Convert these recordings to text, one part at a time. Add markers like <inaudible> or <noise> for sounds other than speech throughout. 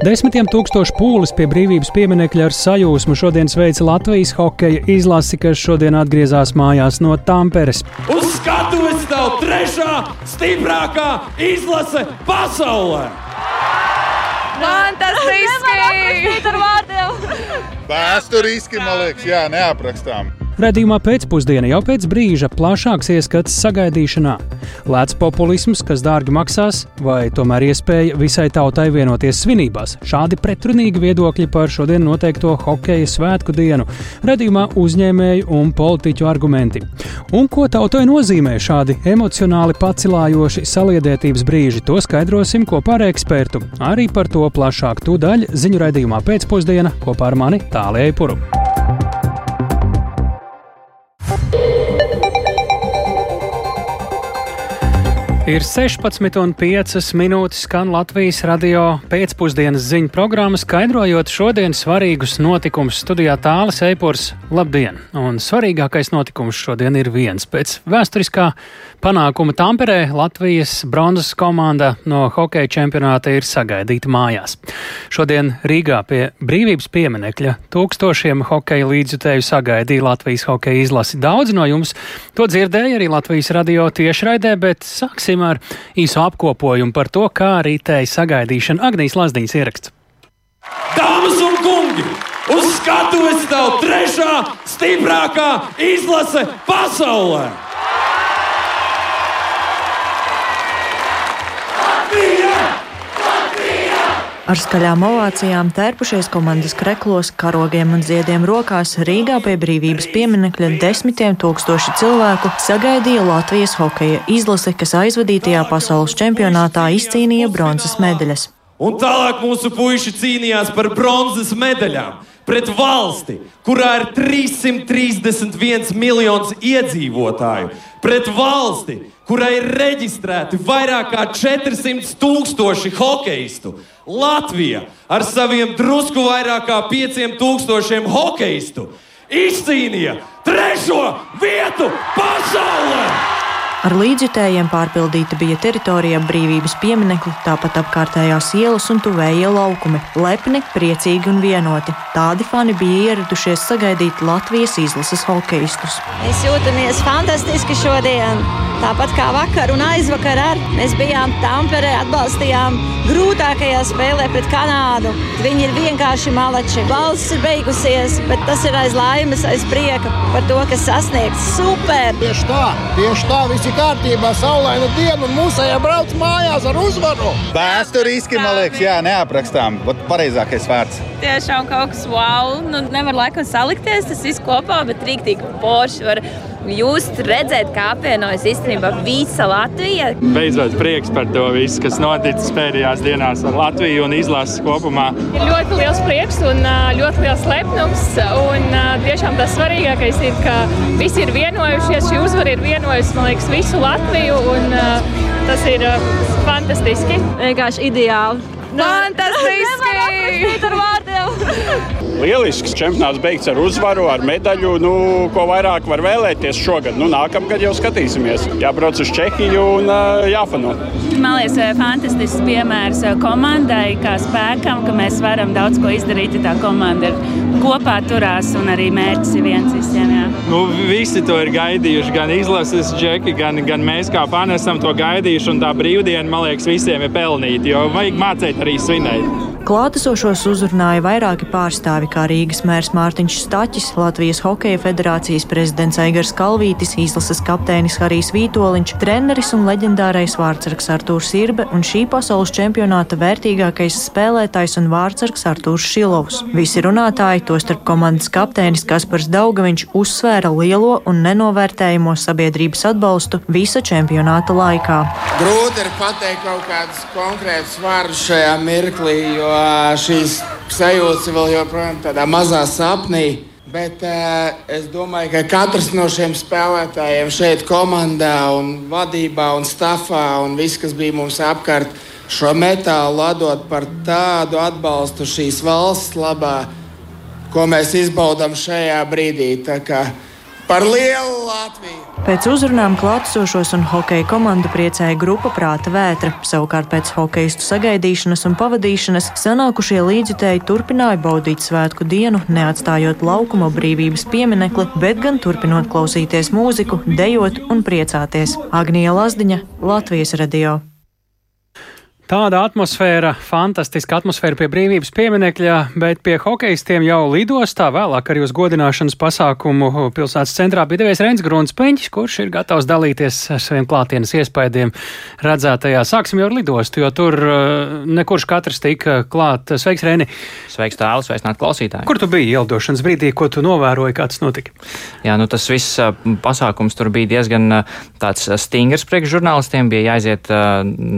Desmitiem tūkstošu pūlis pie brīvības pieminiekļa ar sajūsmu šodien sveica Latvijas hokeja izlasi, kas šodien atgriezās mājās no Tamperes. Uz skatuves stāv trešā stiprākā izlase pasaulē! Fantastiski! Vēsturiski, man liekas, jā, neaprakstām. Radījumā pēcpusdienā jau pēc brīža plašāks ieskats sagaidīšanā. Lēts populisms, kas dārgi maksās, vai tomēr iespēja visai tautai vienoties svinībās. Šādi pretrunīgi viedokļi par šodien noteikto hokeja svētku dienu. Radījumā uzņēmēju un politiķu argumenti. Un ko tautai nozīmē šādi emocionāli pacilājoši saliedētības brīži, to skaidrosim kopā ar ekspertu. Arī par to plašāk tūdaļ ziņu raidījumā pēcpusdienā kopā ar mani Tāliju Puru. Ir 16,5 minūtes skan Latvijas radio pēcpusdienas ziņu programma, skaidrojot šodienas svarīgus notikumus. Studijā tālāk Eipors, labdien! Un svarīgākais notikums šodien ir viens. Pēc vēsturiskā panākuma Tamperē Latvijas bronzas komanda no hokeja čempionāta ir sagaidīta mājās. Šodien Rīgā pie brīvības pieminekļa tūkstošiem hokeja līdzjutēju sagaidīja Latvijas hokeja izlasi. Daudz no jums to dzirdēja arī Latvijas radio tiešraidē, bet sāksim sāksim ar īsu apkopojumu par to, kā rītēja sagaidīšana Agnijas Lazdiņas ieraksts. Dāmas un kungi! Uz skatuves stāv trešā stiprākā izlase pasaulē! Ar skaļām ovācijām tērpušies komandas kreklos, karogiem un ziediem rokās Rīgā pie brīvības pieminekļa desmitiem tūkstoši cilvēku sagaidīja Latvijas hokeja izlase, kas aizvadītajā pasaules čempionātā izcīnīja bronzas medaļas. Un tālāk mūsu puiši cīnījās par bronzas medaļām pret valsti, kurā ir 331 miljonus iedzīvotāju, pret valsti, kurā ir reģistrēti vairāk kā 400 tūkstoši hokeistu. Latvija ar saviem drusku vairāk kā 5000 hokeistu izcīnīja trešo vietu pasaulē! Ar līdzjutējiem pārpildīta bija teritorija brīvības pieminekļi, tāpat apkārtējās ielas un tuvējie laukumi - lepni, priecīgi un vienoti. Tādi fani bija ieradušies sagaidīt Latvijas izlases hokeistus. Mēs jūtamies fantastiski šodien! Tāpat kā vakar un aizvakar, ar, mēs bijām Tamperē, atbalstījām grūtākajā spēlē pret Kanādu. Viņi ir vienkārši malači. Valsts ir beigusies, bet tas ir aiz laimes, aiz prieka par to, kas sasniegts. Super! Tieši tā, tieši tā, viss ir kārtībā, saulaina diena un mūsējā brauc mājās ar uzvaru. Vēsturiski, man liekas, jā, neaprakstām. Vat pareizākais vārds. Tiešām kaut kas wow. Nu, nevar laikam salikties tas viss kopā, bet rīktīgi porši var jūs redzēt, kā apvienojas īstenībā visa Latvija. Beidzot, prieks par to visu, kas noticis pēdējās dienās ar Latviju un izlases kopumā. Ir ļoti liels prieks un ļoti liels lepnums. Un tiešām tas svarīgākais ir, ka visi ir vienojušies. Šī uzvara ir vienojusi, man liekas, visu Latviju. Un, tas ir fantastiski. Vienkārši ideāli. Fantastiski! ar vārdiem! <laughs> Lielisks čempionāts beigts ar uzvaru, ar medaļu. Nu, ko vairāk var vēlēties šogad? Nu, nākamgad jau skatīsimies. Jābrauc uz Čehiju un uh, jāfano. Man liekas, fantastisks piemērs komandai, kā spēkam, ka mēs varam daudz ko izdarīt, ja tā komanda ir kopā turās un arī mērķis ir viens visiem. Jā. Nu, visi to ir gaidījuši, gan izlases džeki, gan, gan mēs kā fani esam to gaidījuši. Tā brīvdiena, man liekas, visiem ir pelnīta, jo vajag mācīt arī svinēt. Klātesošos uzrunāja vairāki pārstāvi, kā Rīgas mērs Mārtiņš Staķis, Latvijas Hokeja federācijas prezidents Aigars Kalvītis, izlases kapteinis Harijs Vītoliņš, treneris un leģendārais vārdsargs Artūrs Irbe un šī pasaules čempionāta vērtīgākais spēlētājs un vārdsargs Artūrs Šilovs. Visi runātāji, tostarp komandas kapteinis Kaspars Daugaviņš, uzsvēra lielo un nenovērtējamo sabiedrības atbalstu visa čempionāta laikā. Grūti ir pateikt kaut kādus konkrētus vārdus šajā mirklī, jo šīs sajūtas vēl joprojām tādā mazā sapnī. Bet uh, es domāju, ka katrs no šiem spēlētājiem šeit, komandā, un vadībā un stāvā un viss, kas bija mums apkārt, šo metālu atdot par tādu atbalstu šīs valsts labā, ko mēs izbaudām šajā brīdī. Par lielu Latviju! Pēc uzrunām klātesošos un hokeja komandu priecēja grupa Prāta vētra. Savukārt pēc hokeistu sagaidīšanas un pavadīšanas sanākušie līdzjutēji turpināja baudīt svētku dienu, neatstājot laukuma brīvības pieminekli, bet gan turpinot klausīties mūziku, dejot un priecāties. Agnija Lazdiņa, Latvijas radio. Tāda atmosfēra, fantastiska atmosfēra pie brīvības pieminekļa, bet pie hokeistiem jau lidostā, vēlāk arī uz godināšanas pasākumu pilsētas centrā bija devies Rens Gruns Peņķis, kurš ir gatavs dalīties ar saviem klātienes iespējām redzētajā. Sāksim jau ar lidostu, jo tur uh, nekurš katrs tika klāt. Sveiks, Reni! Sveiks, tēls, sveicināt klausītāji! Kur tu biji ieldošanas brīdī, ko tu novēroji, kā tas notika? Jā, nu tas viss uh, pasākums tur bija diezgan uh, tāds stingrs priekš žurnālistiem, bija jāiziet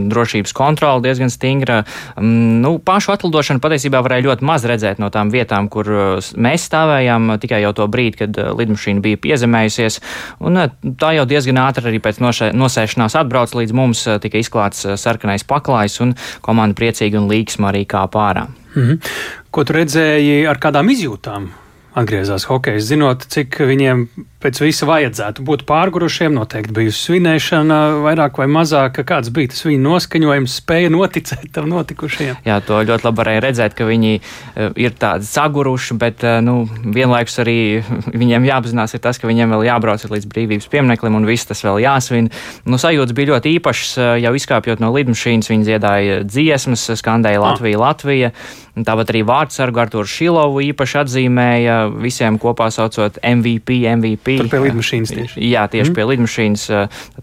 drošības kontroli diezgan stingra. Mm, nu, pašu atlidošanu patiesībā varēja ļoti maz redzēt no tām vietām, kur uh, mēs stāvējām tikai jau to brīdi, kad uh, lidmašīna bija piezemējusies. Un uh, tā jau diezgan ātri arī pēc nosēšanās atbrauc līdz mums, tika izklāts sarkanais paklājs un komanda priecīgi un līksma arī kā pārā. Mm -hmm. Ko tu redzēji ar kādām izjūtām? Atgriezās hokeja, zinot, cik viņiem pēc visa vajadzētu būt pārgurušiem. Noteikti bijusi svinēšana, vairāk vai mazāk. Kāds bija tas viņu noskaņojums, spēja noticēt tam notikušajam? Jā, to ļoti labi varēja redzēt, ka viņi uh, ir tādi saguruši, bet uh, nu, vienlaikus arī <laughs> viņiem jāapzinās, tas, ka viņiem vēl jābrauc līdz brīvības piemineklim un viss tas vēl jāsvin. Nu, sajūtas bija ļoti īpašas. Uh, jau izkāpjot no lidmašīnas, viņi dziedāja dziesmas, skandēja. Latvija, ah. Latvija. Tāpat arī vārdsargu Arturu Šilovu īpaši atzīmēja visiem kopā saucot MVP, MVP. Tur pie lidmašīnas tieši. Jā, tieši mm. pie lidmašīnas,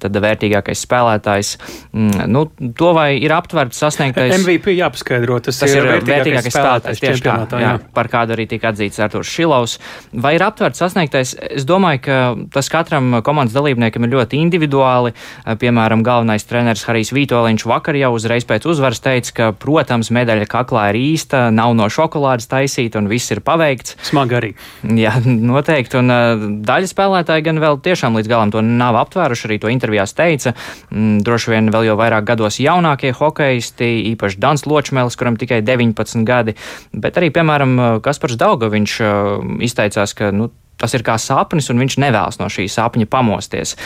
tad vērtīgākais spēlētājs. Mm, nu, to vai ir aptverts sasniegtais. MVP jāpaskaidro, tas, tas ir vērtīgākais, vērtīgākais spēlētājs. Tieši tā, jā, jā. par kādu arī tika atzīts Arturs Šilovs. Vai ir aptverts sasniegtais? Es domāju, ka tas katram komandas dalībniekam ir ļoti individuāli. Piemēram, galvenais treneris Harijs Vītoliņš vakar jau uzreiz pēc uzvaras teica, ka, protams, medaļa kaklā ir īsta, nav no šokolādes taisīta un viss ir paveikts. Smagi arī. Jā, <laughs> noteikti. Un uh, daļa spēlētāji gan vēl tiešām līdz galam to nav aptvēruši, arī to intervijās teica. Mm, droši vien vēl jau vairāk gados jaunākie hokeisti, īpaši Dans Ločmēlis, kuram tikai 19 gadi, bet arī, piemēram, Kaspars Daugoviņš uh, izteicās, ka nu, tas ir kā sapnis, un viņš nevēlas no šī sapņa pamosties.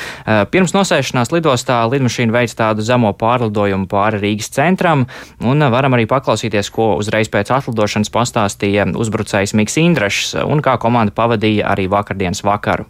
Pirms nosēšanās lidostā lidmašīna veic tādu zemo pārlidojumu pāri Rīgas centram, un varam arī paklausīties, ko uzreiz pēc atlidošanas pastāstīja uzbrucējs Miks Indrašs un kā komanda pavadīja arī vakardienas vakaru.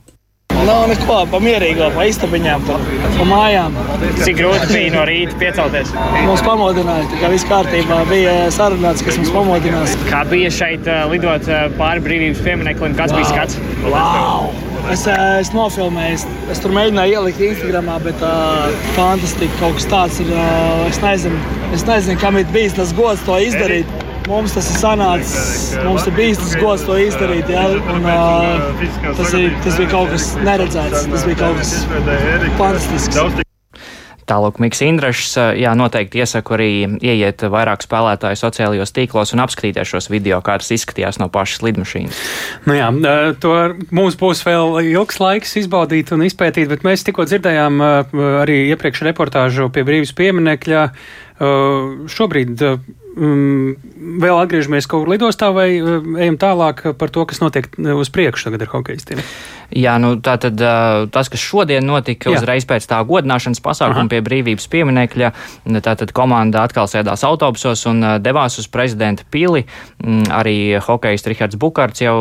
Nav neko pa mierīgo, pa istabiņām, pa, pa mājām. Cik grūti bija no rīta piecelties? Mums pamodināja, tā kā viss kārtībā bija sarunāts, kas mums pamodinās. Kā bija šeit lidot pāri brīvības piemineklim, kāds wow. bija skats? Wow. Es, es nofilmēju, es, es tur mēģināju ielikt Instagram, bet uh, fantastiski kaut kas tāds ir. Uh, es, nezinu, es nezinu, kam ir bijis tas gods to izdarīt. Mums tas ir sanācis, mums ir bijis tas gods to izdarīt. Ja? Un, uh, tas, ir, tas bija kaut kas neredzēts, tas bija kaut kas fantastisks. Tālāk, Mikls Indrašs, jā, noteikti iesaku arī ieiet vairāk spēlētāju sociālajos tīklos un apskatīties šos video, kā tas izskatījās no pašas lidmašīnas. Nu jā, to mums būs vēl ilgs laiks izbaudīt un izpētīt, bet mēs tikko dzirdējām arī iepriekš reportāžu pie brīvības pieminekļa. Šobrīd um, vēl atgriežamies kaut kur lidostā vai um, ejam tālāk par to, kas notiek uz priekšu tagad ar hokeistiem? Jā, nu tā tad uh, tas, kas šodien notika Jā. uzreiz pēc tā godināšanas pasākuma Aha. pie brīvības pieminekļa, tātad komanda atkal sēdās autobusos un devās uz prezidenta pili. Mm, arī hokejs Rihards Bukārts jau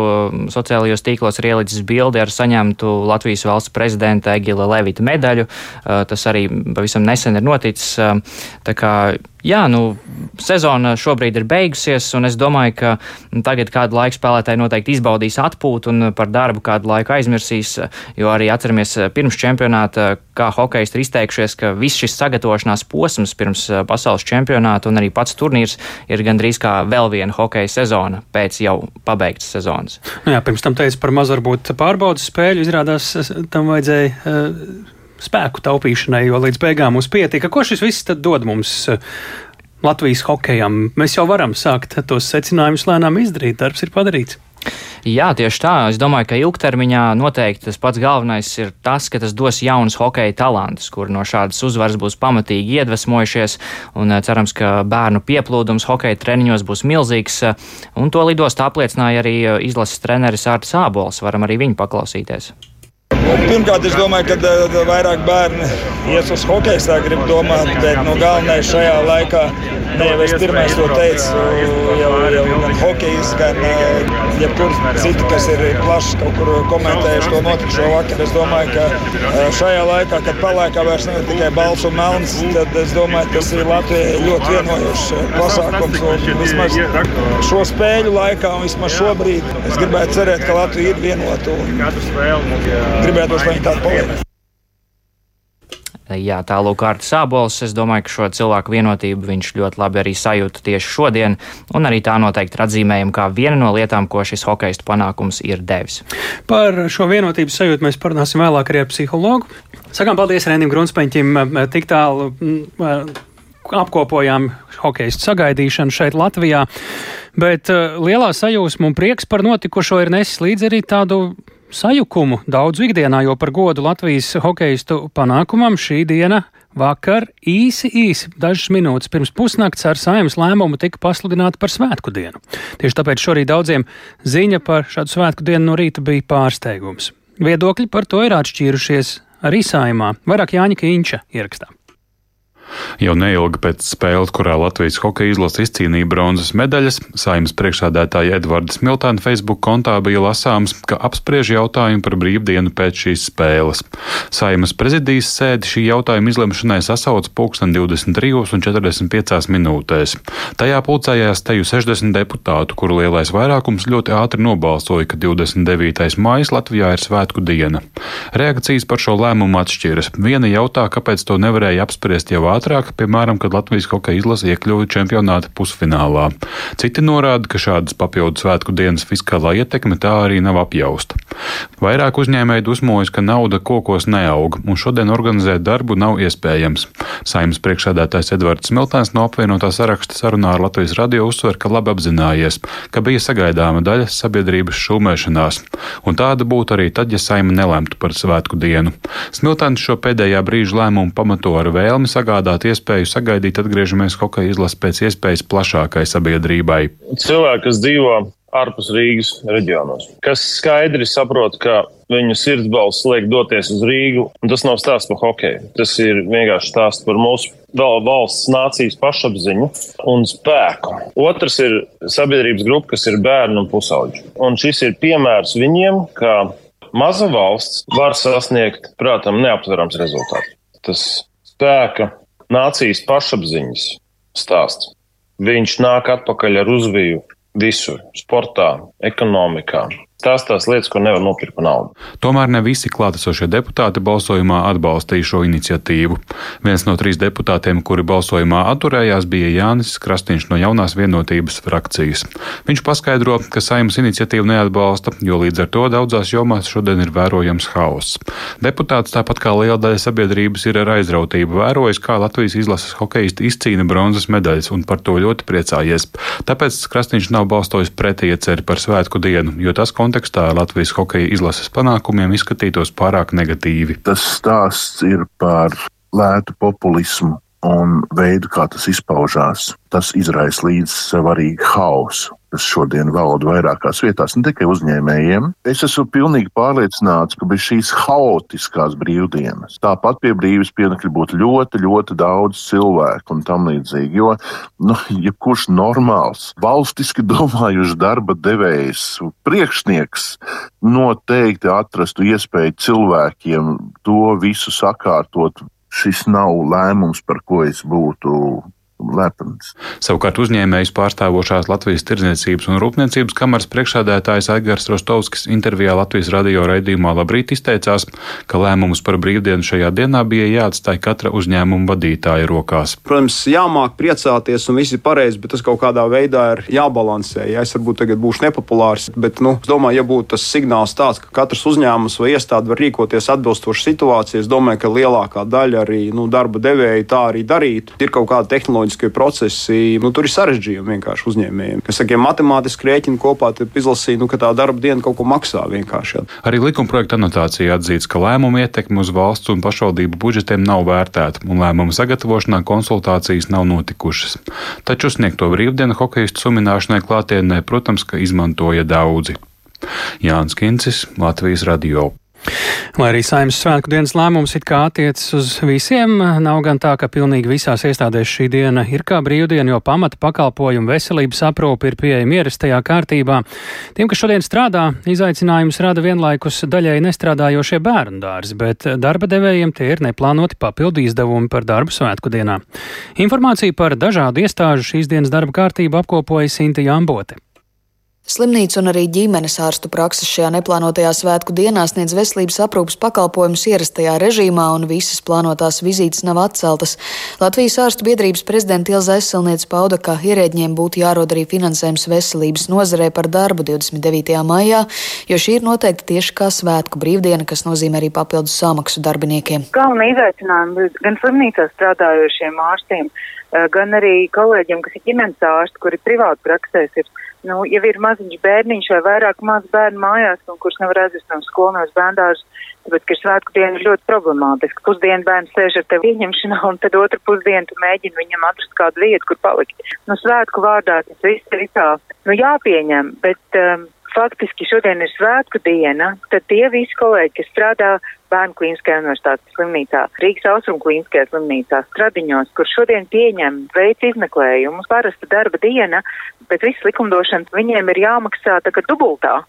sociālajos tīklos ir ielicis bildi ar saņemtu Latvijas valsts prezidenta Egila Levita medaļu. Tas arī pavisam nesen ir noticis. Tā kā Jā, nu, sezona šobrīd ir beigusies, un es domāju, ka tagad kādu laiku spēlētāji noteikti izbaudīs atpūtu un par darbu kādu laiku aizmirsīs, jo arī atceramies pirms čempionāta, kā hokejs ir izteikšies, ka viss šis sagatavošanās posms pirms pasaules čempionāta un arī pats turnīrs ir gandrīz kā vēl viena hokeja sezona pēc jau pabeigtas sezonas. Nu jā, pirms tam teica par maz varbūt pārbaudas spēļu, izrādās tam vajadzēja. Uh spēku taupīšanai, jo līdz beigām mums pietika. Ko šis viss dod mums? Eh, Latvijas hokejam mēs jau varam sākt tos secinājumus lēnām izdarīt. Darbs ir padarīts. Jā, tieši tā. Es domāju, ka ilgtermiņā noteikti tas pats galvenais ir tas, ka tas dos jaunus hokeja talantus, kur no šādas uzvaras būs pamatīgi iedvesmojušies. Un eh, cerams, ka bērnu pieplūdums hokeja treniņos būs milzīgs. Un to lidostā apliecināja arī eh, izlases treneris Ārts Ābols. Varam arī viņu paklausīties. Pirmkārt, es domāju, ka vairāk bērni ies uz hokeju, tā gribu domāt, bet nu, galvenais šajā laikā. Ne jau es pirmais to teicu, jau, jau gan hokejs, gan jebkurš citi, kas ir plaši kaut kur komentējuši to notikušo vakar. Es domāju, ka šajā laikā, kad palaikā vairs nav tikai balts un melns, tad es domāju, tas ir Latvijai ļoti vienojošs pasākums. Un vismaz šo spēļu laikā un vismaz šobrīd es gribētu cerēt, ka Latvija ir vienota un gribētu, lai viņi tāda paliek. Jā, tālūk, Kārtas Sābols. Es domāju, ka šo cilvēku vienotību viņš ļoti labi arī sajūta tieši šodien, un arī tā noteikti ir atzīmējama kā viena no lietām, ko šis hokeistu panākums ir devis. Par šo vienotības sajūtu mēs parunāsim vēlāk arī ar psihologu. Sakām paldies Rēnim Grunspeņķim, tik tālu apkopojām hokeistu sagaidīšanu šeit Latvijā, bet lielā sajūsma un prieks par notikušo ir nesis līdz arī tādu sajukumu daudzu ikdienā, jo par godu Latvijas hokeistu panākumam šī diena vakar īsi, īsi, dažas minūtes pirms pusnakts ar saimnes lēmumu tika pasludināta par svētku dienu. Tieši tāpēc šorīt daudziem ziņa par šādu svētku dienu no rīta bija pārsteigums. Viedokļi par to ir atšķīrušies arī saimā, vairāk Jāņa Kīņša ierakstā. Jau neilgi pēc spēles, kurā Latvijas hokeja izlase izcīnīja bronzas medaļas, saimnes priekšsādātāja Edvards Miltāna Facebook kontā bija lasāms, ka apspriež jautājumu par brīvdienu pēc šīs spēles. Saimas prezidijas sēdi šī jautājuma izlemšanai pulksten 23,45 minūtēs. Tajā pulcējās teju 60 deputātu, kuru lielais vairākums ļoti ātri nobalsoja, ka 29. maijas Latvijā ir svētku diena. Reakcijas par šo lēmumu atšķiras. Viena jautā, kāpēc to nevarēja apspriest jau ātrāk, piemēram, kad Latvijas hokeja izlase iekļuva čempionāta pusfinālā. Citi norāda, ka šādas papildu svētku dienas fiskālā ietekme tā arī nav apjausta. Vairāk uzņēmēji dusmojas, ka nauda kokos neaug, un šodien organizēt darbu nav iespējams. Saimnes priekšsēdētājs Edvards Smiltēns no apvienotā saraksta sarunā ar Latvijas radio uzsver, ka labi apzinājies, ka bija sagaidāma daļa sabiedrības šūmēšanās, un tāda būtu arī tad, ja saima nelemtu par svētku dienu. Smiltēns šo pēdējā brīža lēmumu pamato ar vēlmi sagādāt piedāvāt iespēju sagaidīt atgriežamies hokeja izlases pēc iespējas plašākai sabiedrībai. Cilvēki, kas dzīvo ārpus Rīgas reģionos, kas skaidri saprot, ka viņu sirdsbalss liek doties uz Rīgu, un tas nav stāsts par hokeju. Tas ir vienkārši stāsts par mūsu valsts nācijas pašapziņu un spēku. Otrs ir sabiedrības grupa, kas ir bērni un pusauģi. Un šis ir piemērs viņiem, ka maza valsts var sasniegt, protams, neaptverams rezultāts. Tas spēka nācijas pašapziņas stāsts. Viņš nāk atpakaļ ar uzviju visur - sportā, ekonomikā, Tās tās lietas, ko nevar nopirkt par naudu. Tomēr ne visi klātesošie deputāti balsojumā atbalstīja šo iniciatīvu. Viens no trīs deputātiem, kuri balsojumā atturējās, bija Jānis Krastīņš no jaunās vienotības frakcijas. Viņš paskaidro, ka saimnes iniciatīvu neatbalsta, jo līdz ar to daudzās jomās šodien ir vērojams haoss. Deputāts, tāpat kā liela daļa sabiedrības, ir ar aizrautību vērojis, kā Latvijas izlases hokeisti izcīna bronzas medaļas un par to ļoti priecājies. Tāpēc Krastīņš nav balstojis pret ieceri par svētku dienu, jo tas kontekstā kontekstā Latvijas hokeja izlases panākumiem izskatītos pārāk negatīvi. Tas stāsts ir par lētu populismu un veidu, kā tas izpaužās. Tas izraisa līdz svarīgu hausu kas šodien valda vairākās vietās, ne tikai uzņēmējiem. Es esmu pilnīgi pārliecināts, ka bez šīs haotiskās brīvdienas tāpat pie brīvības pienākļa būtu ļoti, ļoti daudz cilvēku un tam līdzīgi. Jo, nu, jebkurš normāls, valstiski domājušs darba devējs, priekšnieks noteikti atrastu iespēju cilvēkiem to visu sakārtot. Šis nav lēmums, par ko es būtu lepns. Savukārt uzņēmējs pārstāvošās Latvijas Tirdzniecības un Rūpniecības kameras priekšādētājs Aigars Rostovskis intervijā Latvijas radio raidījumā Labrīt izteicās, ka lēmums par brīvdienu šajā dienā bija jāatstāj katra uzņēmuma vadītāja rokās. Protams, jāmāk priecāties un viss ir pareizi, bet tas kaut kādā veidā ir jābalansē. Ja es varbūt tagad būšu nepopulārs, bet nu, es domāju, ja būtu tas signāls tāds, ka katrs uzņēmums vai iestāde var rīkoties atbilstoši situācijai, es domāju, ka lielākā daļa arī nu, darba devēja tā arī darītu. Ir kaut kāda tehnoloģija ekonomiskie procesi, nu, tur ir sarežģījumi vienkārši uzņēmējiem. Kas saka, ja matemātiski rēķini kopā, izlasīja, nu, ka tā darba diena kaut ko maksā vienkārši. Jā. Arī likuma projekta anotācija atzīst, ka lēmumu ietekme uz valsts un pašvaldību budžetiem nav vērtēta, un lēmumu sagatavošanā konsultācijas nav notikušas. Taču sniegto brīvdienu hokeistu sumināšanai klātienē, protams, ka izmantoja daudzi. Jānis Kincis, Latvijas radio. Lai arī saimnes svētku dienas lēmums it kā attiecas uz visiem, nav gan tā, ka pilnīgi visās iestādēs šī diena ir kā brīvdiena, jo pamata pakalpojumu veselības aprūpe ir pieejama ierastajā kārtībā. Tiem, kas šodien strādā, izaicinājums rada vienlaikus daļai nestrādājošie bērnu dārzi, bet darba devējiem tie ir neplānoti papildu izdevumi par darbu svētku dienā. Informāciju par dažādu iestāžu šīs dienas darba kārtību apkopoja Sinti Jambote. Slimnīca un arī ģimenes ārstu prakses šajā neplānotajā svētku dienā sniedz veselības aprūpas pakalpojumus ierastajā režīmā, un visas plānotās vizītes nav atceltas. Latvijas ārstu biedrības prezidenta Ilza Eselniece pauda, ka ierēģiem būtu jārod arī finansējums veselības nozarē par darbu 29. maijā, jo šī ir noteikti tieši kā svētku brīvdiena, kas nozīmē arī papildus samaksu darbiniekiem. Galvenā izaicinājuma gan slimnīcā strādājošiem ārstiem, eh, gan arī kolēģiem, kas ir ģimenes ārsti, kuri privāti praksēs ir nu, ja ir maziņš bērniņš vai vairāk maz bērnu mājās, un kurš nevar aizvest no skolas bērndārs, tāpēc, ka svētku diena ir ļoti problemātiska. Pusdienu bērns sēž ar tevi ieņemšanā, un tad otru pusdienu tu mēģini viņam atrast kādu vietu, kur palikt. Nu, svētku vārdā tas viss ir tā, nu, jāpieņem, bet um, faktiski šodien ir svētku diena, tad tie visi kolēģi, kas strādā Bērnu klīniskajā universitātes slimnīcā, Rīgas Austrum klīniskajā slimnīcā, Stradiņos, kur šodien pieņem veids izmeklējumus, parasta darba diena, bet viss likumdošanas viņiem ir jāmaksā tā kā dubultā,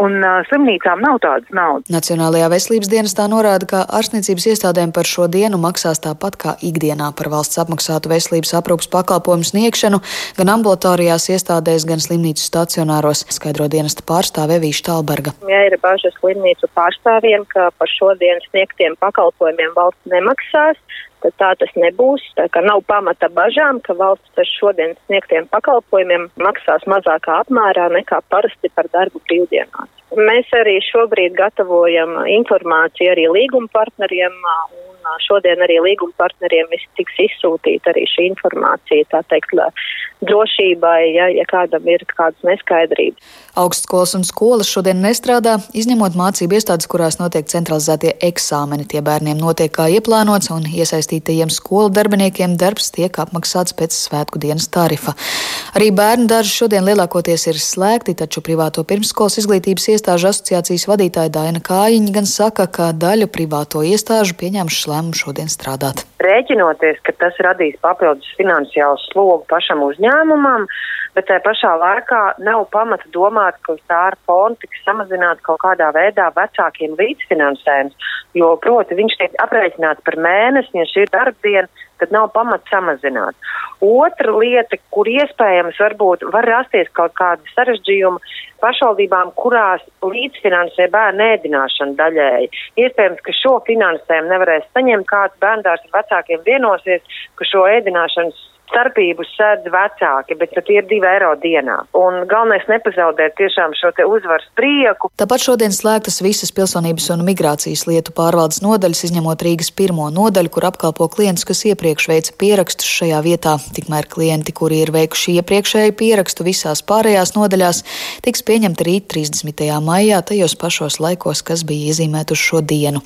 un uh, slimnīcām nav tādas naudas. Nacionālajā veselības dienestā norāda, ka ārstniecības iestādēm par šo dienu maksās tāpat kā ikdienā par valsts apmaksātu veselības aprūpas pakalpojumu sniegšanu gan ambulatorijās iestādēs, gan slimnīcu stacionāros, skaidro dienesta pārstāve Vīša Talberga. Ja ir bažas slimnīcu pārstāvjiem, ka par šo dienu sniegtiem pakalpojumiem valsts nemaksās, tad tā tas nebūs. Tā kā nav pamata bažām, ka valsts par šodien sniegtiem pakalpojumiem maksās mazākā apmērā nekā parasti par darbu brīvdienās. Mēs arī šobrīd gatavojam informāciju arī līguma partneriem, un šodien arī līguma partneriem tiks izsūtīta arī šī informācija, tā teikt, drošībai, ja, ja kādam ir kādas neskaidrības. Augstskolas un skolas šodien nestrādā, izņemot mācību iestādes, kurās notiek centralizētie eksāmeni. Tie bērniem notiek kā ieplānots, un iesaistītajiem skolu darbiniekiem darbs tiek apmaksāts pēc svētku dienas tarifa. Arī bērnu dārzi šodien lielākoties ir slēgti, taču privāto pirmsskolas izglītības iestāžu asociācijas vadītāja Daina Kājiņa gan saka, ka daļa privāto iestāžu pieņemšu lēmumu šodien strādāt. Rēķinoties, ka tas radīs papildus finansiālu slogu pašam uzņēmumam, bet tajā pašā laikā nav pamata domāt, ka uz tā ar fondu tiks samazināts kaut kādā veidā vecākiem līdzfinansējums, jo, proti, viņš tiek aprēķināts par mēnesi, ja šī ir darbdiena, tad nav pamata samazināt. Otra lieta, kur iespējams varbūt var rasties kaut kāda sarežģījuma pašvaldībām, kurās līdzfinansē bērnu ēdināšanu daļēji. Iespējams, ka šo finansējumu nevarēs saņemt kāds bērndārs ar vecākiem vienosies, ka šo ēdināšanas starpību sēdz vecāki, bet tie ir divi eiro dienā. Un galvenais nepazaudēt tiešām šo te uzvaras prieku. Tāpat šodien slēgtas visas pilsonības un migrācijas lietu pārvaldes nodaļas, izņemot Rīgas pirmo nodaļu, kur apkalpo klientus, kas iepriekš veica pierakstus šajā vietā. Tikmēr klienti, kuri ir veikuši iepriekšēju pierakstu visās pārējās nodaļās, tiks pieņemti rīt 30. maijā, tajos pašos laikos, kas bija iezīmēti uz šo dienu.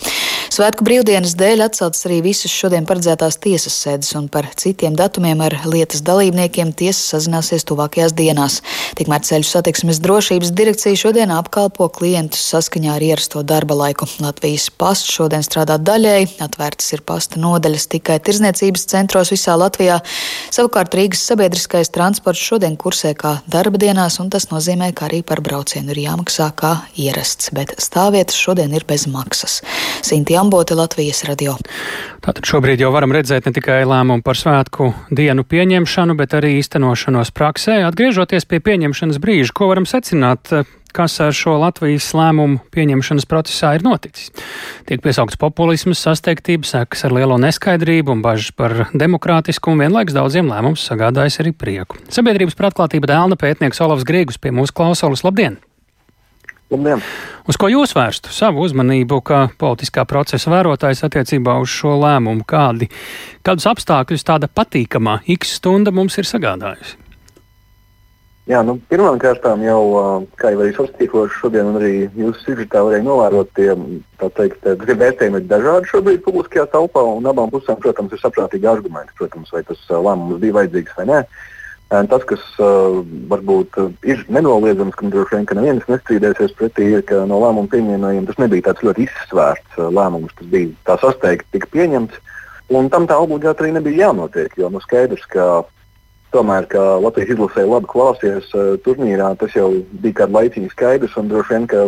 Svētku brīvdienas dēļ atceltas arī visas šodien paredzētās tiesas sēdes un par citiem datumiem ar ar lietas dalībniekiem tiesa sazināsies tuvākajās dienās. Tikmēr ceļu satiksmes drošības direkcija šodien apkalpo klientus saskaņā ar ierasto darba laiku. Latvijas pasts šodien strādā daļēji, atvērtas ir pasta nodaļas tikai tirzniecības centros visā Latvijā. Savukārt Rīgas sabiedriskais transports šodien kursē kā darba dienās, un tas nozīmē, ka arī par braucienu ir jāmaksā kā ierasts, bet stāvvietas šodien ir bez maksas. Sinti Ambote, Latvijas radio. Tātad šobrīd jau varam redzēt ne tikai lēmumu par svētku dienu lēmumu pieņemšanu, bet arī īstenošanos praksē. Atgriežoties pie pieņemšanas brīža, ko varam secināt, kas ar šo Latvijas lēmumu pieņemšanas procesā ir noticis. Tiek piesaukts populisms, sasteigtības, sekas ar lielo neskaidrību un bažas par demokrātiskumu, vienlaiks daudziem lēmums sagādājas arī prieku. Sabiedrības pratklātība dēlna pētnieks Olavs Grīgus pie mūsu klausulas. Labdien! Labdien! Uz ko jūs vērstu savu uzmanību, kā politiskā procesa vērotājs attiecībā uz šo lēmumu? Kādi, kādus apstākļus tāda patīkamā X stunda mums ir sagādājusi? Jā, nu, pirmkārt, jau, kā jau arī sastīkoši šodien, un arī jūsu sižetā varēja novērot, teikt, vērtējumi ir dažādi šobrīd publiskajā telpā, un abām pusēm, protams, ir saprātīgi argumenti, protams, vai tas lēmums bija vajadzīgs vai nē. Tas, kas uh, varbūt ir nenoliedzams, ka droši vien ka neviens nestrīdēsies pretī, ir, ka no lēmumu pieņēmējiem tas nebija tāds ļoti izsvērts uh, lēmums. Tas bija tā sasteigti, tika pieņemts. Un tam tā obligāti arī nebija jānotiek, jo nu, skaidrs, ka tomēr, ka Latvijas izlasē labi klausies uh, turnīrā, tas jau bija kādu laiciņu skaidrs. Un droši vien, ka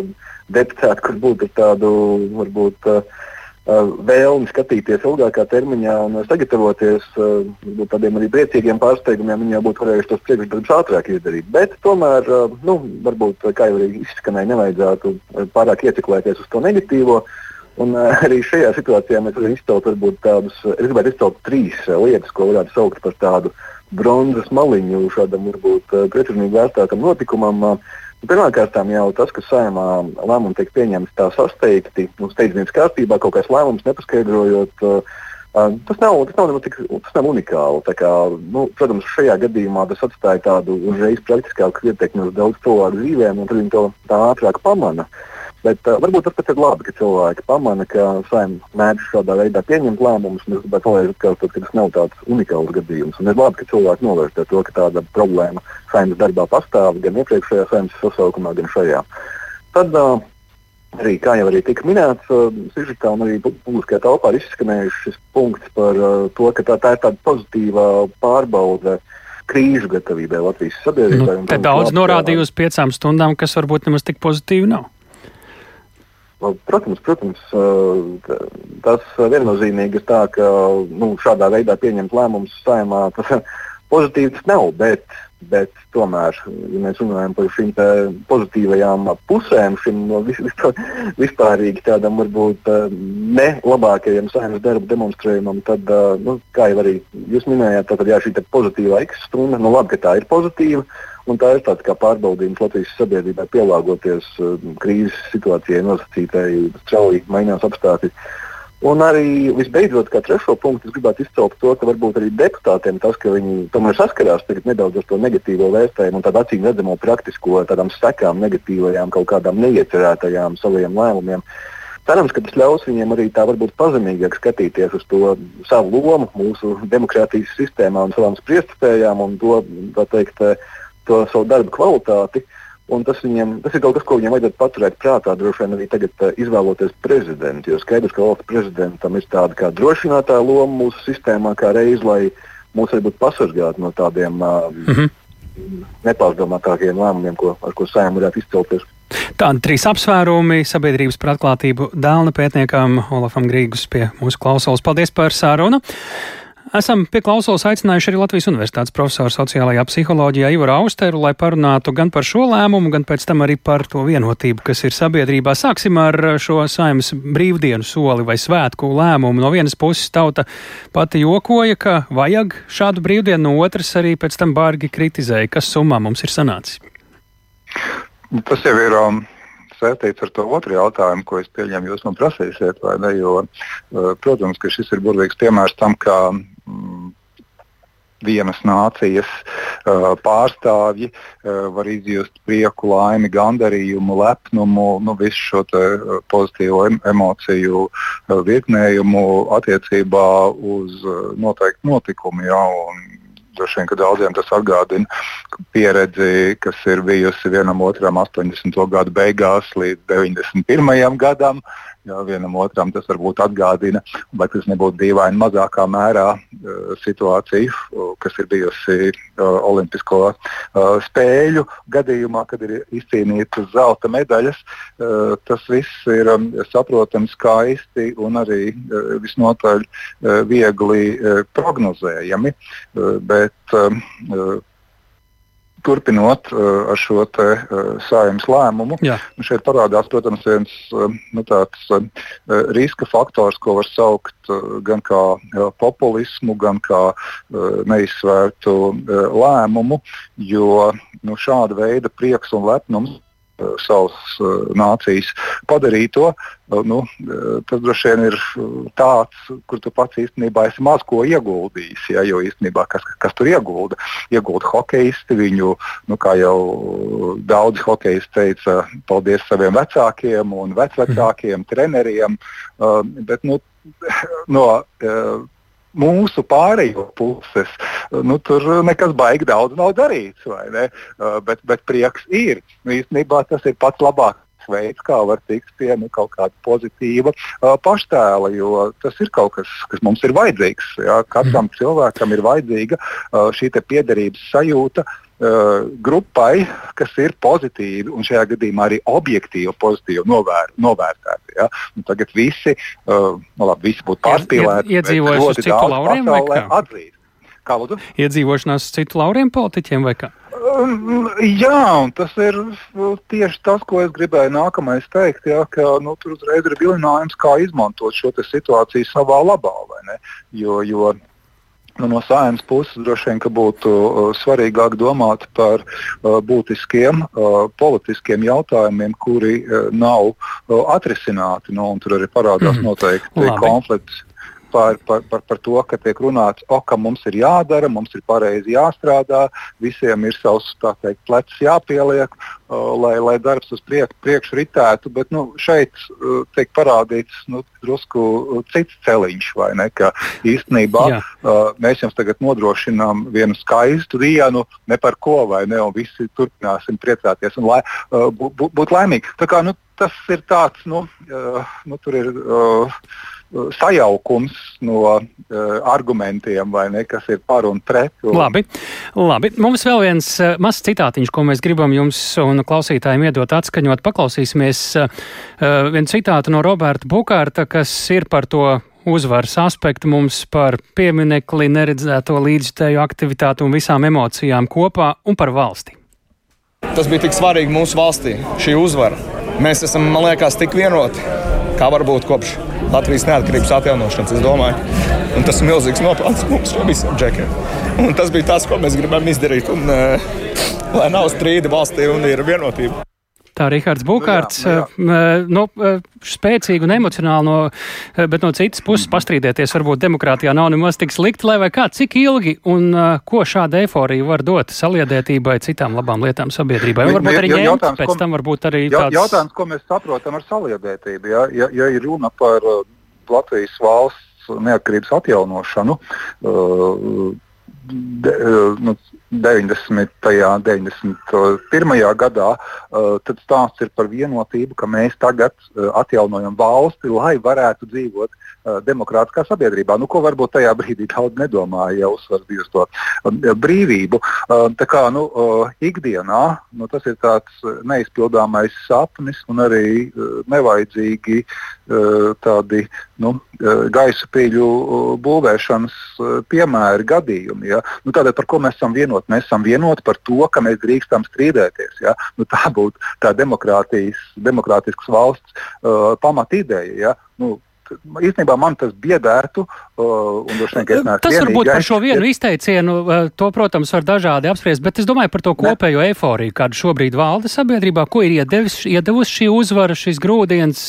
deputāti, kur būtu tādu varbūt. Uh, vēlmi skatīties ilgākā termiņā un sagatavoties tādiem arī priecīgiem pārsteigumiem, viņi jau būtu varējuši tos priekšdarbus ātrāk izdarīt. Bet tomēr, nu, varbūt, kā jau arī izskanēja, nevajadzētu pārāk ieciklēties uz to negatīvo. Un <laughs> arī šajā situācijā mēs varam izcelt varbūt tādus, es gribētu izcelt trīs lietas, ko varētu saukt par tādu bronzas maliņu šādam varbūt pretrunīgi vērtētam notikumam. Uh, Pirmkārt, jau tas, ka saimā lēmumi tiek pieņemti tā sasteigti, nu, steidzamības kārtībā, kaut kāds lēmums nepaskaidrojot. Uh, Tas nav, tas nav, tik, tas nav unikāli. Kā, nu, protams, šajā gadījumā tas atstāja tādu uzreiz praktiskāku ietekmi uz daudz cilvēku dzīvēm, un viņi to ātrāk pamana. Uh, Bet uh, varbūt tas ir labi, ka cilvēki pamana, ka saimnieks mēdz šādā veidā pieņemt lēmumus. Es gribētu pateikt, ka, tas nav tāds unikāls gadījums. Un ir labi, ka cilvēki novērtē to, ka tāda problēma saimnes darbā pastāv gan iepriekšējā saimnes sasaukumā, gan šajā. Tad uh, arī, kā jau arī tika minēts, uh, Sižitā un arī publiskajā telpā ir izskanējuši šis punkts par uh, to, ka tā, tā ir tāda pozitīva pārbaude krīžu gatavībai Latvijas sabiedrībai. Nu, te daudz norādīja uz piecām stundām, kas varbūt nemaz tik pozitīvi nav. Protams, protams, tas viennozīmīgi ir tā, ka nu, šādā veidā pieņemt lēmumus saimā tas <laughs> pozitīvi tas nav. Bet, bet tomēr, ja mēs runājam par šīm pozitīvajām pusēm, šim vispār, vispārīgi tādam varbūt ne labākajam saimnes darba demonstrējumam, tad, nu, kā jau arī jūs minējāt, tad jā, šī pozitīvā X stunda, nu labi, ka tā ir pozitīva. Un tā ir tāds kā pārbaudījums Latvijas sabiedrībai pielāgoties uh, krīzes situācijai, nosacītai, strauji mainās apstākļi. Un arī visbeidzot, kā trešo punktu, es gribētu izcelt to, ka varbūt arī deputātiem tas, ka viņi tomēr saskarās nedaudz ar to negatīvo vērtējumu un tādu acīm redzamo praktisko tādām sekām, negatīvajām, kaut kādām neiecerētajām saviem lēmumiem. Cerams, ka tas ļaus viņiem arī tā varbūt pazemīgāk skatīties uz to savu lomu mūsu demokrātijas sistēmā un savām spriestspējām un to, tā teikt, to savu darbu kvalitāti. Un tas, viņiem, tas ir kaut kas, ko viņiem vajadzētu paturēt prātā, droši vien arī tagad uh, izvēloties prezidentu. Jo skaidrs, ka valsts prezidentam ir tāda kā drošinātāja loma mūsu sistēmā, kā reiz, lai mūs varbūt pasargātu no tādiem uh, mm -hmm. nepārdomātākiem lēmumiem, ko, ar ko saimē varētu izcelties. Tādi trīs apsvērumi sabiedrības par atklātību dēlna pētniekam Olafam Grīgus pie mūsu klausulas. Paldies par sārunu! Esam pie klausulas aicinājuši arī Latvijas Universitātes profesoru sociālajā psiholoģijā Ivaru Austeru, lai parunātu gan par šo lēmumu, gan pēc tam arī par to vienotību, kas ir sabiedrībā. Sāksim ar šo saimnes brīvdienu soli vai svētku lēmumu. No vienas puses tauta pati jokoja, ka vajag šādu brīvdienu, no otras arī pēc tam bārgi kritizēja, kas summā mums ir sanācis. Tas jau ir. Um saistīts ar to otru jautājumu, ko es pieņemu, jūs man prasīsiet, vai ne? Jo, uh, protams, ka šis ir burvīgs piemērs tam, kā vienas nācijas uh, pārstāvji uh, var izjust prieku, laimi, gandarījumu, lepnumu, nu, visu šo uh, pozitīvo em emociju uh, virknējumu attiecībā uz uh, noteiktu notikumu. Ja, Droši vien, ka daudziem tas atgādina pieredzi, kas ir bijusi vienam otram 80. gadu beigās līdz 91. gadam. Jā, vienam otram tas varbūt atgādina, vai tas nebūtu dīvaini mazākā mērā uh, situācija, uh, kas ir bijusi uh, Olimpisko spēļu gadījumā, kad ir izcīnītas zelta medaļas. Tas viss ir um, saprotams, skaisti un arī visnotaļ viegli prognozējami. Bet, uh, turpinot uh, ar šo te, uh, saimnes lēmumu. Jā. Nu, šeit parādās, protams, viens uh, nu, tāds uh, riska faktors, ko var saukt uh, gan kā uh, populismu, gan kā uh, neizsvērtu uh, lēmumu, jo nu, šāda veida prieks un lepnums savas uh, nācijas padarīto, uh, nu, tas droši vien ir tāds, kur tu pats īstenībā esi maz ko ieguldījis. Ja, jo īstenībā kas, kas tur iegulda? Iegulda hokeisti, viņu, nu, kā jau daudzi hokeisti teica, paldies saviem vecākiem un vecvecākiem, mm. treneriem. Bet, nu, <laughs> no, mūsu pārējo puses nu, tur nekas baigi daudz nav darīts. Ne? Bet, bet prieks ir. Nu, īstenībā tas ir pats labākais veids, kā var tikt pie nu, kaut kāda pozitīva uh, paštēla, jo tas ir kaut kas, kas mums ir vajadzīgs. Ja? Katram mm. cilvēkam ir vajadzīga uh, šī piederības sajūta. Uh, grupai, kas ir pozitīvi un šajā gadījumā arī objektīvi pozitīvi novēr, novērtēti. Ja? Un tagad visi, uh, nu labi, visi būtu pārspīlēti. Iedzīvojuši uz citu lauriem vai kā? Atzīt. Kā lūdzu? Iedzīvošanās citu lauriem politiķiem vai kā? Um, jā, un tas ir tieši tas, ko es gribēju nākamais teikt. Jā, ka nu, tur uzreiz ir vilinājums, kā izmantot šo situāciju savā labā. Jo, jo nu, no sājumas puses droši vien būtu uh, svarīgāk domāt par uh, būtiskiem uh, politiskiem jautājumiem, kuri uh, nav uh, atrisināti. Nu, tur arī parādās mm. noteikti konflikts par, par, par, par to, ka tiek runāts, o, ka mums ir jādara, mums ir pareizi jāstrādā, visiem ir savs teikt, plecs jāpieliek, uh, lai, lai darbs uz priek, priekšu ritētu. Bet nu, šeit uh, tiek parādīts nu, drusku cits celiņš, vai ne? Ka īstenībā Jā. uh, mēs jums tagad nodrošinām vienu skaistu dienu, ne par ko, vai ne? Un visi turpināsim priecāties un lai, uh, būt laimīgi. Tā kā, nu, tas ir tāds, nu, uh, nu tur ir. Uh, sajaukums no uh, argumentiem, ne, kas ir par un pret. Un... Labi, labi. Mums vēl viens uh, mazs citātiņš, ko mēs gribam jums un klausītājiem iedot atskaņot. Paklausīsimies uh, vienu citātu no Roberta Bukārta, kas ir par to uzvaras aspektu mums par pieminekli, neredzēto līdzstēju aktivitātu un visām emocijām kopā un par valsti. Tas bija tik svarīgi mūsu valstī, šī uzvara. Mēs esam, man liekas, tik vienoti, kā varbūt kopš Latvijas neatkarības atjaunošanas, es domāju. Un tas ir milzīgs nopelns mums visiem džekiem. Un tas bija tas, ko mēs gribam izdarīt. Un, uh, lai nav strīdi valstī un ir vienotība. Tā Rihards Bukārts, nu jā, nu jā. Nu, spēcīgi un emocionāli, no, bet no citas puses pastrīdēties varbūt demokrātijā nav nemaz tik slikti, lai vai kā, cik ilgi un ko šāda eiforija var dot saliedētībai, citām labām lietām sabiedrībai. Un varbūt arī ņemt, pēc ko, tam varbūt arī tāds. Jautājums, ko mēs saprotam ar saliedētību, ja, ja, ja ir runa par Latvijas valsts neatkarības atjaunošanu, de, nu, 90. un 91. gadā, uh, tad stāsts ir par vienotību, ka mēs tagad uh, atjaunojam valsti, lai varētu dzīvot demokrātiskā sabiedrībā. Nu, ko varbūt tajā brīdī daudz nedomāja, ja uzsvars bija uz to brīvību. Tā kā nu, ikdienā nu, tas ir tāds neizpildāmais sapnis un arī nevajadzīgi tādi nu, gaisa pīļu būvēšanas piemēri gadījumi. Ja? Nu, tādēļ, par ko mēs esam vienoti. Mēs esam vienoti par to, ka mēs drīkstam strīdēties. Ja? Nu, tā būtu tā demokrātiskas valsts uh, pamatideja. Ja? Nu, īstenībā man tas biedētu. Uh, tas varbūt par šo vienu izteicienu, to, protams, var dažādi apspriest, bet es domāju par to kopējo ne. eforiju, kāda šobrīd valda sabiedrībā, ko ir iedevis, iedevusi šī uzvara, šis grūdienis.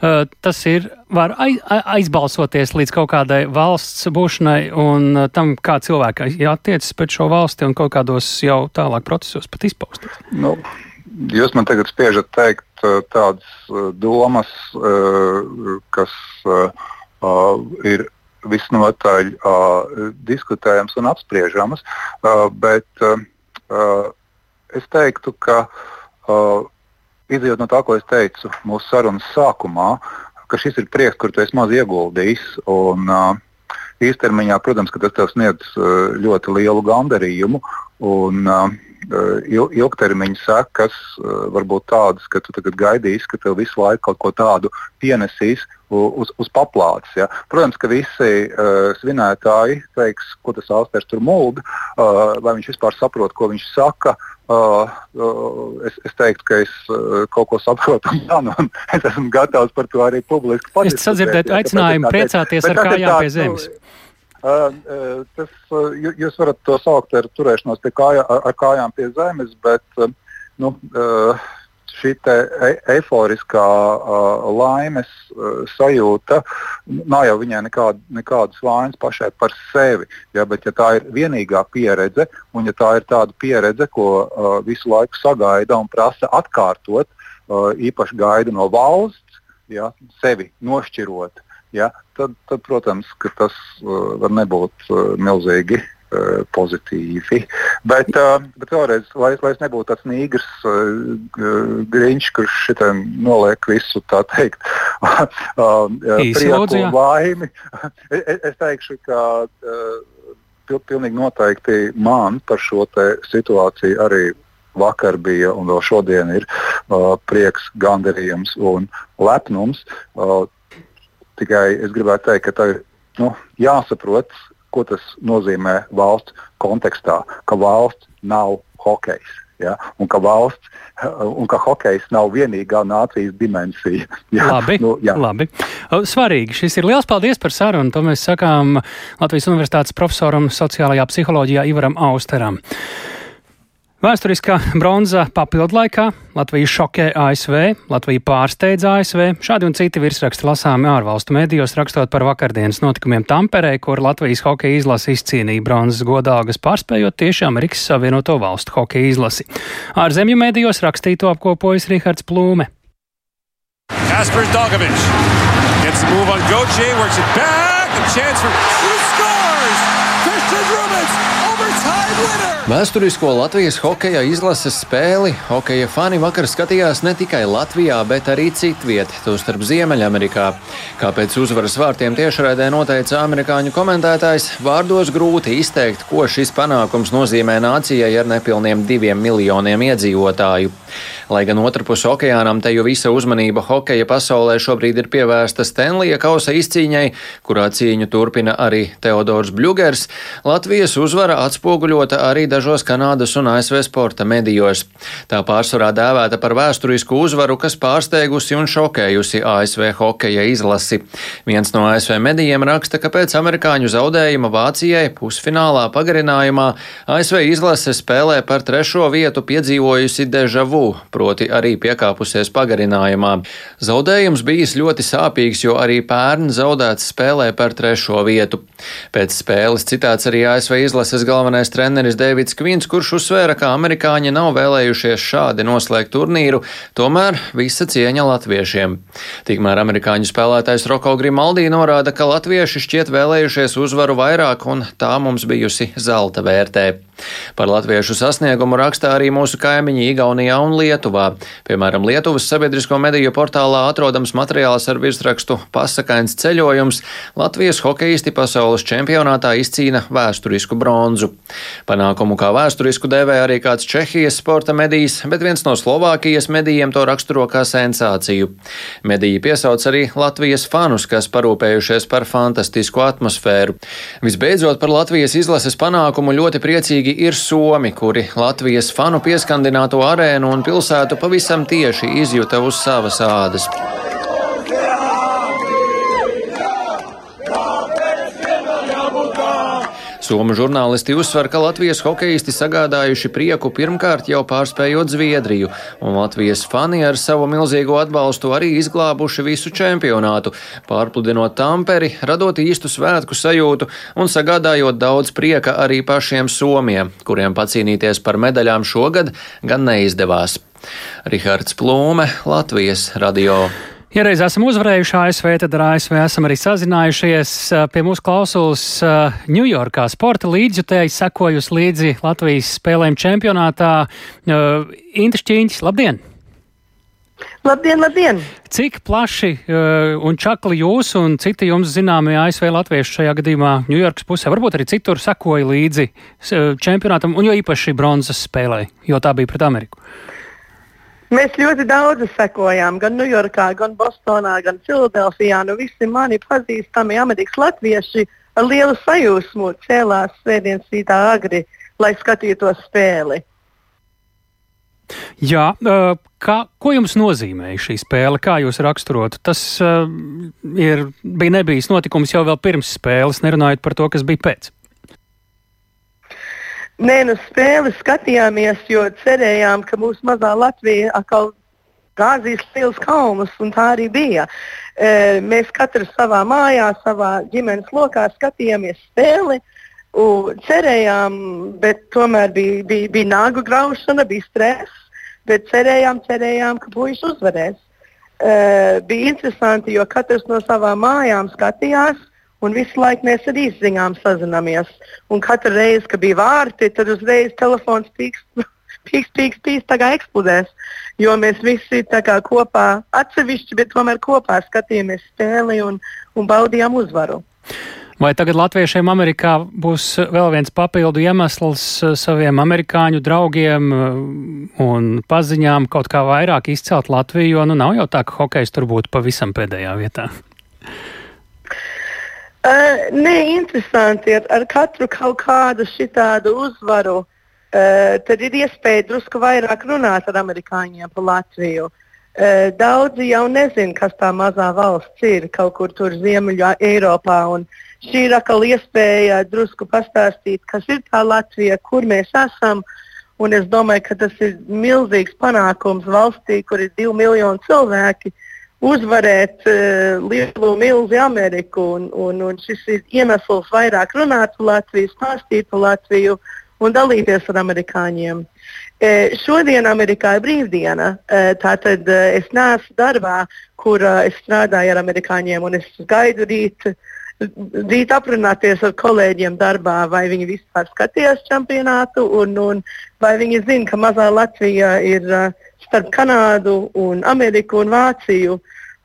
Tas ir, var aizbalsoties līdz kaut kādai valsts būšanai un tam, kā cilvēki attiecas pret šo valsti un kaut kādos jau tālāk procesos pat izpausties. Nu. Jūs man tagad spiežat teikt uh, tādas uh, domas, uh, kas ir visnotaļ diskutējamas un apspriežamas, bet es teiktu, ka izjūt no tā, ko es teicu mūsu sarunas sākumā, ka šis ir prieks, kur tu esi maz ieguldījis. Un, īstermiņā, protams, tas tev sniedz ļoti lielu gandarījumu. Un, uh, Eh, ilgtermiņa sekas eh, var būt tādas, ka tu gaidīsi, ka tev visu laiku kaut ko tādu pienesīs uz, uz paplātes. Ja. Protams, ka visi uh, svinētāji teiks, ko tas austeris tur mūlda, uh, vai viņš vispār saprot, ko viņš saka. Uh, uh, es, es teiktu, ka es uh, kaut ko saprotu, <laughs> un, un es esmu gatavs par to arī publiski pateikt. Es sadzirdēju aicinājumu priecāties ar kājām pie zemes. Nu, Tas, jūs varat to saukt par turēšanos kājā, ar kājām pie zemes, bet nu, šī e eiforiskā laimes sajūta nav jau viņai nekāda, nekādas vainas pašai par sevi. Ja, bet, ja tā ir vienīgā pieredze, un ja tā ir tāda pieredze, ko visu laiku sagaida un prasa atkārtot, īpaši gaida no valsts, ja, sevi nošķirot ja, tad, tad, protams, tas uh, var nebūt uh, milzīgi uh, pozitīvi. Bet, bet vēlreiz, lai, lai es nebūtu tāds nīgrs grīņš, kurš šitiem noliek visu tā teikt, <laughs> prieku un laimi, <laughs> es, es teikšu, ka pil, pilnīgi noteikti man par šo situāciju arī vakar bija un vēl šodien ir uh, prieks, gandarījums un lepnums. Uh, tikai es gribētu teikt, ka tā ir nu, jāsaprot, ko tas nozīmē valsts kontekstā, ka valsts nav hokejs. Ja? Un ka valsts, un ka hokejs nav vienīgā nācijas dimensija. <laughs> Ja? Labi, nu, jā. labi. Svarīgi. Šis ir liels paldies par sarunu. To mēs sakām Latvijas Universitātes profesoram sociālajā psiholoģijā Ivaram Austeram. Vēsturiskā bronza papildlaikā Latvija šokē ASV, Latvija pārsteidz ASV. Šādi un citi virsraksti lasāmi ārvalstu medijos, rakstot par vakardienas notikumiem Tamperē, kur Latvijas hokeja izlase izcīnīja bronzas godāgas, pārspējot tieši Amerikas Savienoto Valstu hokeja izlasi. Ārzemju medijos rakstīto apkopojas Rihards Plūme. Kaspars Dogovičs gets the move on Goche, works it back, a chance for who scores! Christian! Vēsturisko Latvijas hokeja izlases spēli hokeja fani vakar skatījās ne tikai Latvijā, bet arī citviet, tostarp Ziemeļamerikā. Kāpēc uzvaras vārtiem tiešraidē noteica amerikāņu komentētājs, vārdos grūti izteikt, ko šis panākums nozīmē nācijai ar nepilniem diviem miljoniem iedzīvotāju. Lai gan otrpus okeānam te jau visa uzmanība hokeja pasaulē šobrīd ir pievērsta Stenlija kausa izcīņai, kurā cīņu turpina arī Teodors Bļugers, Latvijas uzvara atspoguļota arī dažos Kanādas un ASV sporta medijos. Tā pārsvarā dēvēta par vēsturisku uzvaru, kas pārsteigusi un šokējusi ASV hokeja izlasi. Viens no ASV medijiem raksta, ka pēc amerikāņu zaudējuma Vācijai pusfinālā pagarinājumā ASV izlase spēlē par trešo vietu piedzīvojusi deja vu proti arī piekāpusies pagarinājumā. Zaudējums bijis ļoti sāpīgs, jo arī pērn zaudēts spēlē par trešo vietu. Pēc spēles citāts arī ASV izlases galvenais treneris Deivids Kvins, kurš uzsvēra, ka amerikāņi nav vēlējušies šādi noslēgt turnīru, tomēr visa cieņa latviešiem. Tikmēr amerikāņu spēlētājs Roko Grimaldī norāda, ka latvieši šķiet vēlējušies uzvaru vairāk un tā mums bijusi zelta vērtē. Par latviešu sasniegumu rakstā arī mūsu kaimiņi Igaunijā un Lietuvā. Piemēram, Lietuvas sabiedrisko mediju portālā atrodams materiāls ar virsrakstu Pasakains ceļojums Latvijas hokeisti pasaules čempionātā izcīna vēsturisku bronzu. Panākumu kā vēsturisku dēvē arī kāds Čehijas sporta medijs, bet viens no Slovākijas medijiem to raksturo kā sensāciju. Mediji piesauc arī Latvijas fanus, kas parūpējušies par fantastisku atmosfēru. Visbeidzot, par Latvijas izlases panākumu ļoti priecīgi Priecīgi ir Somi, kuri Latvijas fanu pieskandināto arēnu un pilsētu pavisam tieši izjuta uz savas ādas. Somu žurnālisti uzsver, ka Latvijas hokeisti sagādājuši prieku pirmkārt jau pārspējot Zviedriju, un Latvijas fani ar savu milzīgo atbalstu arī izglābuši visu čempionātu, pārpludinot tamperi, radot īstu svētku sajūtu un sagādājot daudz prieka arī pašiem Somiem, kuriem pacīnīties par medaļām šogad gan neizdevās. Rihards Plūme, Latvijas radio. Ja reiz esam uzvarējuši ASV, tad ar ASV esam arī sazinājušies. Pie mūsu klausulas Ņujorkā sporta līdzjutēji sekojusi līdzi Latvijas spēlēm čempionātā. Inta Šķīņķis, labdien! Labdien, labdien! Cik plaši uh, un čakli jūs un citi jums zināmie ASV latvieši šajā gadījumā Ņujorkas pusē, varbūt arī citur sekoja līdzi uh, čempionātam un jo īpaši bronzas spēlē, jo tā bija pret Ameriku? Mēs ļoti daudz sekojām, gan Ņujorkā, gan Bostonā, gan Filadelfijā. Nu, visi mani pazīstami Amerikas latvieši ar lielu sajūsmu cēlās svētdienas rītā agri, lai skatītos spēli. Jā, kā, ko jums nozīmēja šī spēle? Kā jūs raksturotu? Tas ir, bija nebijis notikums jau pirms spēles, nerunājot par to, kas bija pēc. Nē, nu spēli skatījāmies, jo cerējām, ka mūsu mazā Latvija atkal gāzīs liels kalnus, un tā arī bija. E, mēs katrs savā mājā, savā ģimenes lokā skatījāmies spēli. Cerējām, bet tomēr bija, bija, bija nāgu graušana, bija stress, bet cerējām, cerējām ka puikas uzvarēs. E, bija interesanti, jo katrs no savām mājām skatījās Un visu laiku mēs ar īsziņām sazināmies. Un katru reizi, kad bija vārti, tad uzreiz telefons pīkst, <laughs> pīkst, pīkst, pīkst, tā kā eksplodēs. Jo mēs visi kā, kopā, atsevišķi, bet tomēr kopā skatījāmies spēli un, un baudījām uzvaru. Vai tagad latviešiem Amerikā būs vēl viens papildu iemesls eh, saviem amerikāņu draugiem eh, un paziņām kaut kā vairāk izcelt Latviju, jo nu nav jau tā, ka hokejs tur būtu pavisam pēdējā vietā? Uh, nē, interesanti. Ar, ar katru kaut kādu šitādu uzvaru uh, tad ir iespēja drusku vairāk runāt ar amerikāņiem par Latviju. Uh, daudzi jau nezina, kas tā mazā valsts ir kaut kur tur Ziemeļā Eiropā. Šī ir atkal iespēja drusku pastāstīt, kas ir tā Latvija, kur mēs esam. Un es domāju, ka tas ir milzīgs panākums valstī, kur ir divi miljoni cilvēki. Uzvarēt uh, lielu milzi Ameriku. Un, un, un šis ir iemesls vairāk runāt par Latviju, stāstīt par Latviju un dalīties ar amerikāņiem. Uh, šodien Amerikā ir brīvdiena. Uh, tātad uh, es neesmu darbā, kur uh, es strādāju ar amerikāņiem, un es gaidu rīt. Rīt aprunāties ar kolēģiem darbā, vai viņi vispār skatījās čempionātu, un, un vai viņi zina, ka mazā Latvija ir uh, starp Kanādu, un Ameriku un Vāciju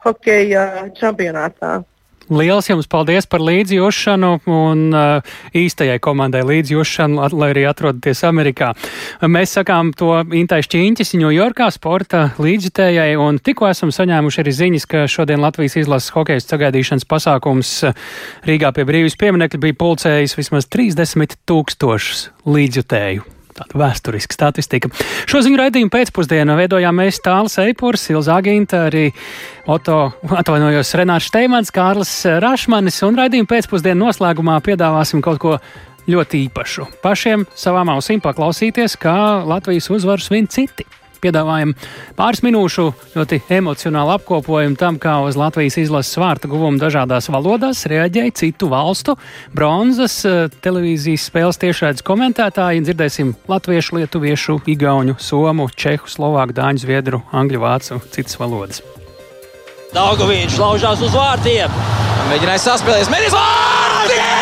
hokeja čempionātā. Lielas jums paldies par līdzjūšanu un uh, īstajai komandai līdzjūšanu, lai arī atrodaties Amerikā. Mēs sakām to Intai Šķīņķis Ņujorkā sporta līdzjutējai un tikko esam saņēmuši arī ziņas, ka šodien Latvijas izlases hokejas sagaidīšanas pasākums Rīgā pie brīvības pieminekļa bija pulcējis vismaz 30 tūkstošus līdzjutēju tāda vēsturiska statistika. Šo ziņu raidījumu pēcpusdienā veidojām mēs Tāls Eipurs, Ilza Aginta, arī Oto, atvainojos, Renārs Steimans, Kārlis Rašmanis, un raidījumu pēcpusdienu noslēgumā piedāvāsim kaut ko ļoti īpašu. Pašiem savām ausīm paklausīties, kā Latvijas uzvaru svin citi piedāvājam pāris minūšu ļoti emocionālu apkopojumu tam, kā uz Latvijas izlases vārta guvumu dažādās valodās reaģēja citu valstu bronzas eh, televīzijas spēles tiešraides komentētāji. Dzirdēsim latviešu, lietuviešu, igauņu, somu, čehu, slovāku, dāņu, zviedru, angļu, vācu, citas valodas. Daugovīns laužās uz vārtiem. Mēģināja saspēlēties. Mēģinājums vārti!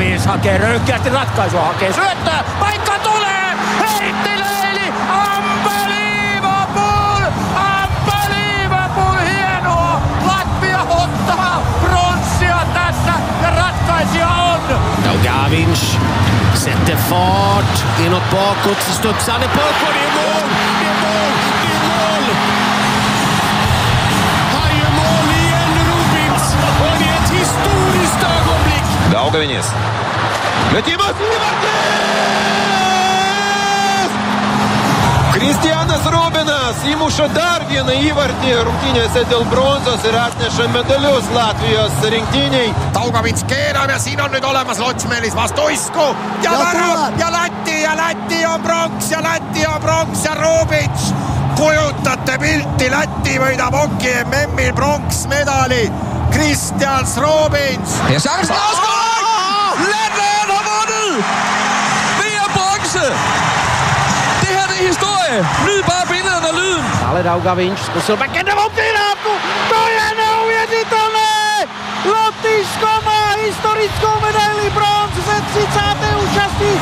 Laukavies hakee röyhkeästi ratkaisua, hakee syöttää, paikka tulee, heitti Leili, unbelievable, unbelievable, hienoa, Latvia ottaa pronssia tässä ja ratkaisija on. Daugavins sätter fart inåt bakåt, så studsar han i mål, ögonblick. Daugaviņas. Metības! Kristianas Rubinas įmuša dar vieną įvartį rungtynėse dėl bronzos ir atneša medalius Latvijos rinktiniai. Taugavits keerab ja siin on nüüd olemas Lotsmeelis vastu Uisku ja värav ja Läti ja Läti on pronks ja Läti on pronks ja Rubits. kujutate pilti, Läti võidab hoki MM-il pronksmedali. Kristjans Robins. Ja Letland har vundet! VM bronze! Det her det er historie. Nyd bare billederne og lyden. Ale Daugavinč zkusil backendovou přidávku. To je neuvěřitelné! Lotyšsko má historickou medaili bronz ze 30. účastí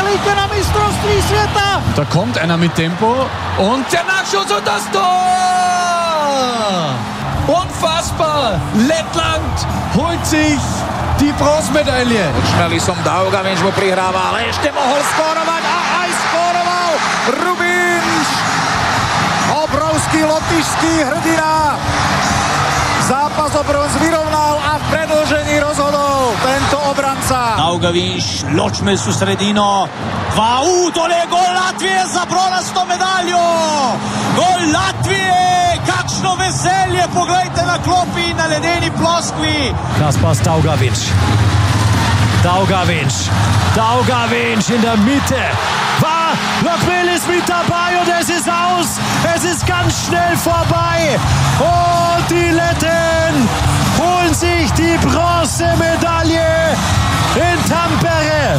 Elite na mistrovství světa. Da kommt einer mit Tempo und der Nachschuss und das Tor! Unfassbar! Lettland holt sich tý bronzmedailie. Šmeli som Dauga, vím, že mu prihrává, ale ještě mohl skórovat a aj skóroval Rubinš. Obrovský lotyšský hrdina. Zápas o bronz vyrovnal. Obranca. Daugavinš, ločme su sredino. Dva u, tole je gol Latvije za bronasto medaljo. Gol Latvije, kakšno veselje, poglejte na klopi na ledeni ploskvi. Kaspar Daugavinč. Daugavinč. Daugavinč in der Mitte. War Lockmill ist mit dabei und es ist aus. Es ist ganz schnell vorbei. Und die Letten holen sich die Bronzemedaille in Tampere.